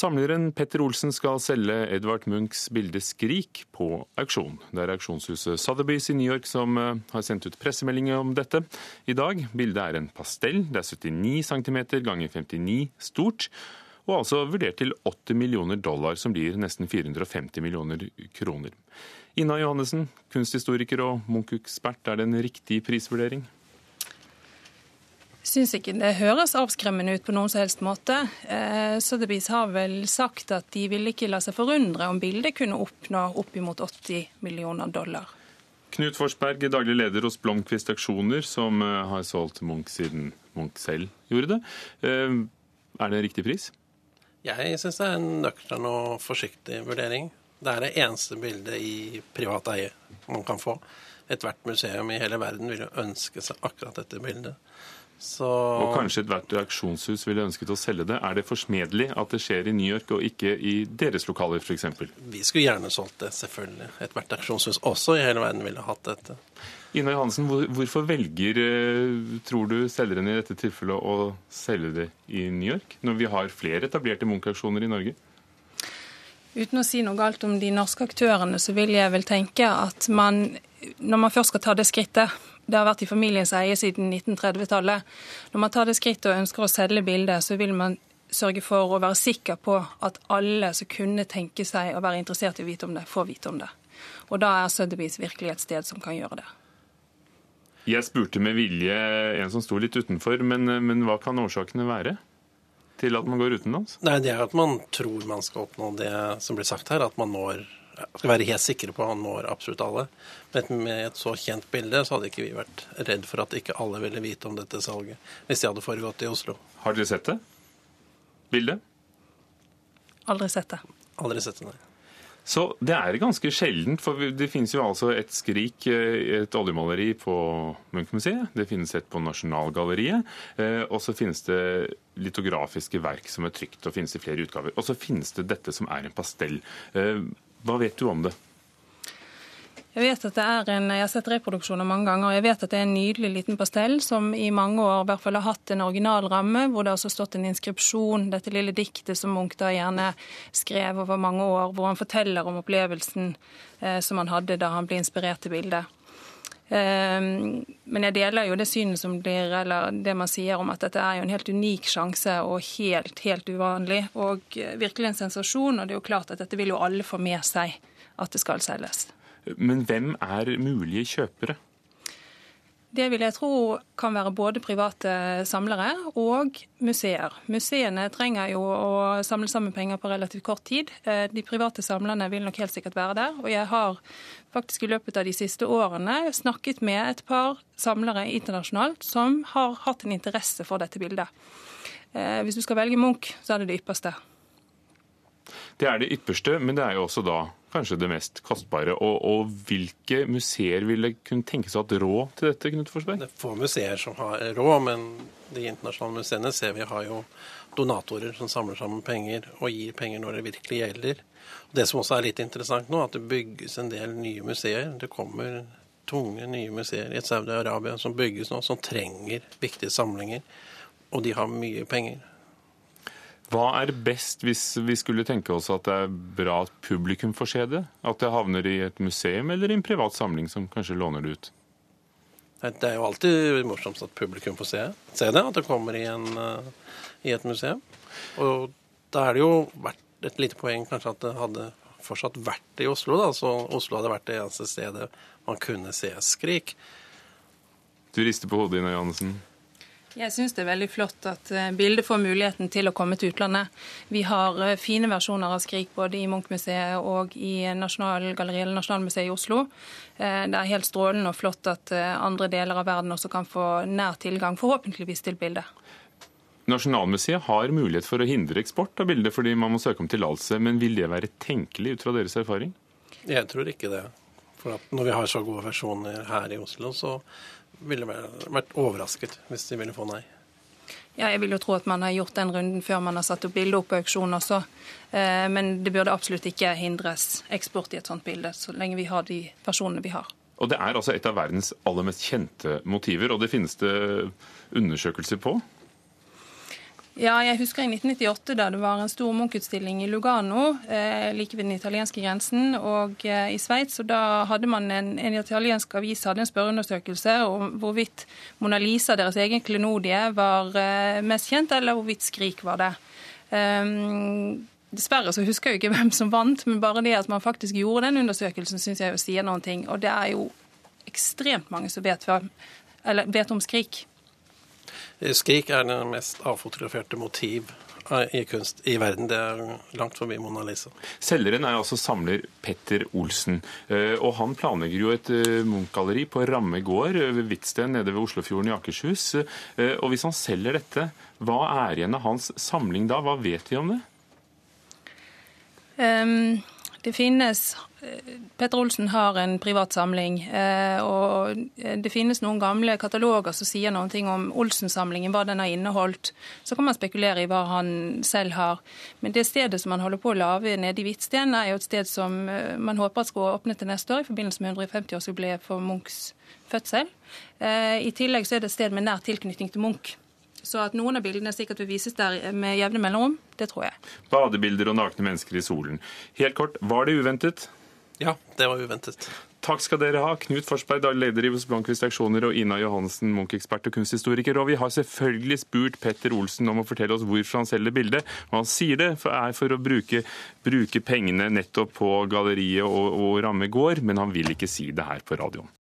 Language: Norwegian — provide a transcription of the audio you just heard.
Samleren Petter Olsen skal selge Edvard Munchs bilde 'Skrik' på auksjon. Det er auksjonshuset Sotheby's i New York som eh, har sendt ut pressemelding om dette i dag. Bildet er en pastell. Det er 79 cm ganger 59 stort, og altså vurdert til 80 millioner dollar, som blir nesten 450 millioner kroner. Ina Johannessen, kunsthistoriker og Munch-ekspert, er det en riktig prisvurdering? Syns ikke det høres avskremmende ut på noen som helst måte. Eh, Sotheby's har vel sagt at de ville ikke la seg forundre om bildet kunne oppnå oppimot 80 millioner dollar. Knut Forsberg, daglig leder hos Blomkvist Aksjoner, som eh, har solgt Munch siden Munch selv gjorde det. Eh, er det en riktig pris? Jeg syns det er en nøktern og forsiktig vurdering. Det er det eneste bildet i privat eie man kan få. Ethvert museum i hele verden vil jo ønske seg akkurat dette bildet. Så... Og kanskje ethvert reaksjonshus ville ønsket å selge det. Er det forsmedelig at det skjer i New York og ikke i deres lokaler f.eks.? Vi skulle gjerne solgt det, selvfølgelig. Ethvert reaksjonshus også i hele verden ville hatt dette. Ina Johansen, hvorfor velger, eh, tror du, selgerne i dette tilfellet å selge det i New York, når vi har flere etablerte Munch-aksjoner i Norge? Uten å si noe galt om de norske aktørene, så vil jeg vel tenke at man, når man først skal ta det skrittet det har vært i familiens eie siden 1930-tallet. Når man tar det skrittet og ønsker å selge bildet, så vil man sørge for å være sikker på at alle som kunne tenke seg å være interessert i å vite om det, får vite om det. Og da er Sotheby's virkelig et sted som kan gjøre det. Jeg spurte med vilje en som sto litt utenfor, men, men hva kan årsakene være? til at man går utenlands? Nei, Det er at man tror man skal oppnå det som blir sagt her, at man når skal være helt sikre på at han når absolutt alle. Men med et så kjent bilde så hadde ikke vi vært redd for at ikke alle ville vite om dette salget hvis det hadde foregått i Oslo. Har dere sett det? Bildet? Aldri sett det. Aldri sett det, nei. Så det er ganske sjeldent, for det finnes jo altså et skrik, eh, et oljemaleri på Munch-museet. Det finnes et på Nasjonalgalleriet. Eh, og så finnes det litografiske verk som er trygt og finnes i flere utgaver. Og så finnes det dette som er en pastell. Hva vet du om det? Jeg vet at det er en, jeg har sett reproduksjoner mange ganger, og jeg vet at det er en nydelig liten pastell som i mange år i hvert fall har hatt en original ramme, hvor det har stått en inskripsjon, dette lille diktet som Munch da gjerne skrev over mange år, hvor han forteller om opplevelsen eh, som han hadde da han ble inspirert til bildet. Ehm, men jeg deler jo det synet som blir, eller det man sier om at dette er jo en helt unik sjanse og helt, helt uvanlig. Og virkelig en sensasjon. Og det er jo klart at dette vil jo alle få med seg at det skal selges. Men hvem er mulige kjøpere? Det vil jeg tro kan være både private samlere og museer. Museene trenger jo å samle sammen penger på relativt kort tid. Eh, de private samlerne vil nok helt sikkert være der. Og jeg har faktisk i løpet av de siste årene snakket med et par samlere internasjonalt som har hatt en interesse for dette bildet. Eh, hvis du skal velge Munch, så er det det ypperste. Det er det ypperste, men det er jo også da kanskje det mest kostbare. Og, og hvilke museer ville kunne tenke å ha råd til dette? Knut Forsberg? Det er få museer som har råd, men de internasjonale museene ser vi har jo donatorer som samler sammen penger og gir penger når det virkelig gjelder. Det som også er litt interessant nå, at det bygges en del nye museer. Det kommer tunge nye museer i Saudi-Arabia som bygges nå, som trenger viktige samlinger. Og de har mye penger. Hva er best hvis vi skulle tenke oss at det er bra at publikum får se det? At det havner i et museum eller i en privat samling som kanskje låner det ut? Det er jo alltid morsomst at publikum får se, se det, at det kommer i, en, eh, i, et museum. Og da er det jo vært et lite poeng kanskje at det hadde fortsatt vært i Oslo. da, Så Oslo hadde vært det eneste stedet man kunne se Skrik. Du rister på hodet, Ina Johannessen. Jeg syns det er veldig flott at eh, bildet får muligheten til å komme til utlandet. Vi har eh, fine versjoner av Skrik både i Munch-museet og i Nasjonalgalleriet eller Nasjonalmuseet i Oslo. Eh, det er helt strålende og flott at andre deler av verden også kan få nær tilgang, forhåpentligvis til bildet. Nasjonalmuseet har mulighet for å hindre eksport av bildet fordi man må søke om tillatelse, men vil det være tenkelig ut fra deres erfaring? Jeg tror ikke det. For når vi har så gode versjoner her i Oslo, så ville vært overrasket hvis de ville få nei. Ja, jeg vil jo tro at man har gjort den runden før man har satt opp bilde opp på auksjon også. Eh, men det burde absolutt ikke hindres eksport i et sånt bilde, så lenge vi har de personene vi har. Og Det er altså et av verdens aller mest kjente motiver, og det finnes det undersøkelser på? Ja, jeg husker i 1998 da det var en stor Munch-utstilling i Lugano, eh, like ved den italienske grensen, og eh, i Sveits. Og da hadde man en, en italiensk avis hadde en spørreundersøkelse om hvorvidt Mona Lisa, deres egen klenodie, var eh, mest kjent, eller hvorvidt Skrik var det. Um, Dessverre så husker jeg jo ikke hvem som vant, men bare det at man faktisk gjorde den undersøkelsen, syns jeg jo sier noen ting. Og det er jo ekstremt mange som vet, vet om Skrik. Skrik er det mest avfotograferte motiv i kunst i verden. Det er langt forbi Mona Lisa. Selgeren er altså samler Petter Olsen. Eh, og han planlegger jo et eh, Munch-galleri på Ramme gård ved Hvitsten nede ved Oslofjorden i Akershus. Eh, og hvis han selger dette, hva er igjen av hans samling da? Hva vet vi om det? Um, det finnes Petter Olsen har en privat samling, eh, og det finnes noen gamle kataloger som sier noen ting om Olsen-samlingen, hva den har inneholdt. Så kan man spekulere i hva han selv har. Men det stedet som han holder på å lage nede i Hvitsten, er jo et sted som eh, man håper at skal åpne til neste år, i forbindelse med 150-årsjubileet for Munchs fødsel. Eh, I tillegg så er det et sted med nær tilknytning til Munch. Så at noen av bildene sikkert vil vises der med jevne mellomrom, det tror jeg. Badebilder og nakne mennesker i solen. Helt kort, var det uventet? Ja, det var uventet. Takk skal dere ha, Knut Forsberg, leder i hos Blomkvist Aksjoner, og Ina Johansen, Munch-ekspert og kunsthistoriker. Og vi har selvfølgelig spurt Petter Olsen om å fortelle oss hvorfor han selger bildet. Og han sier det er for å bruke, bruke pengene nettopp på galleriet og, og ramme gård, men han vil ikke si det her på radioen.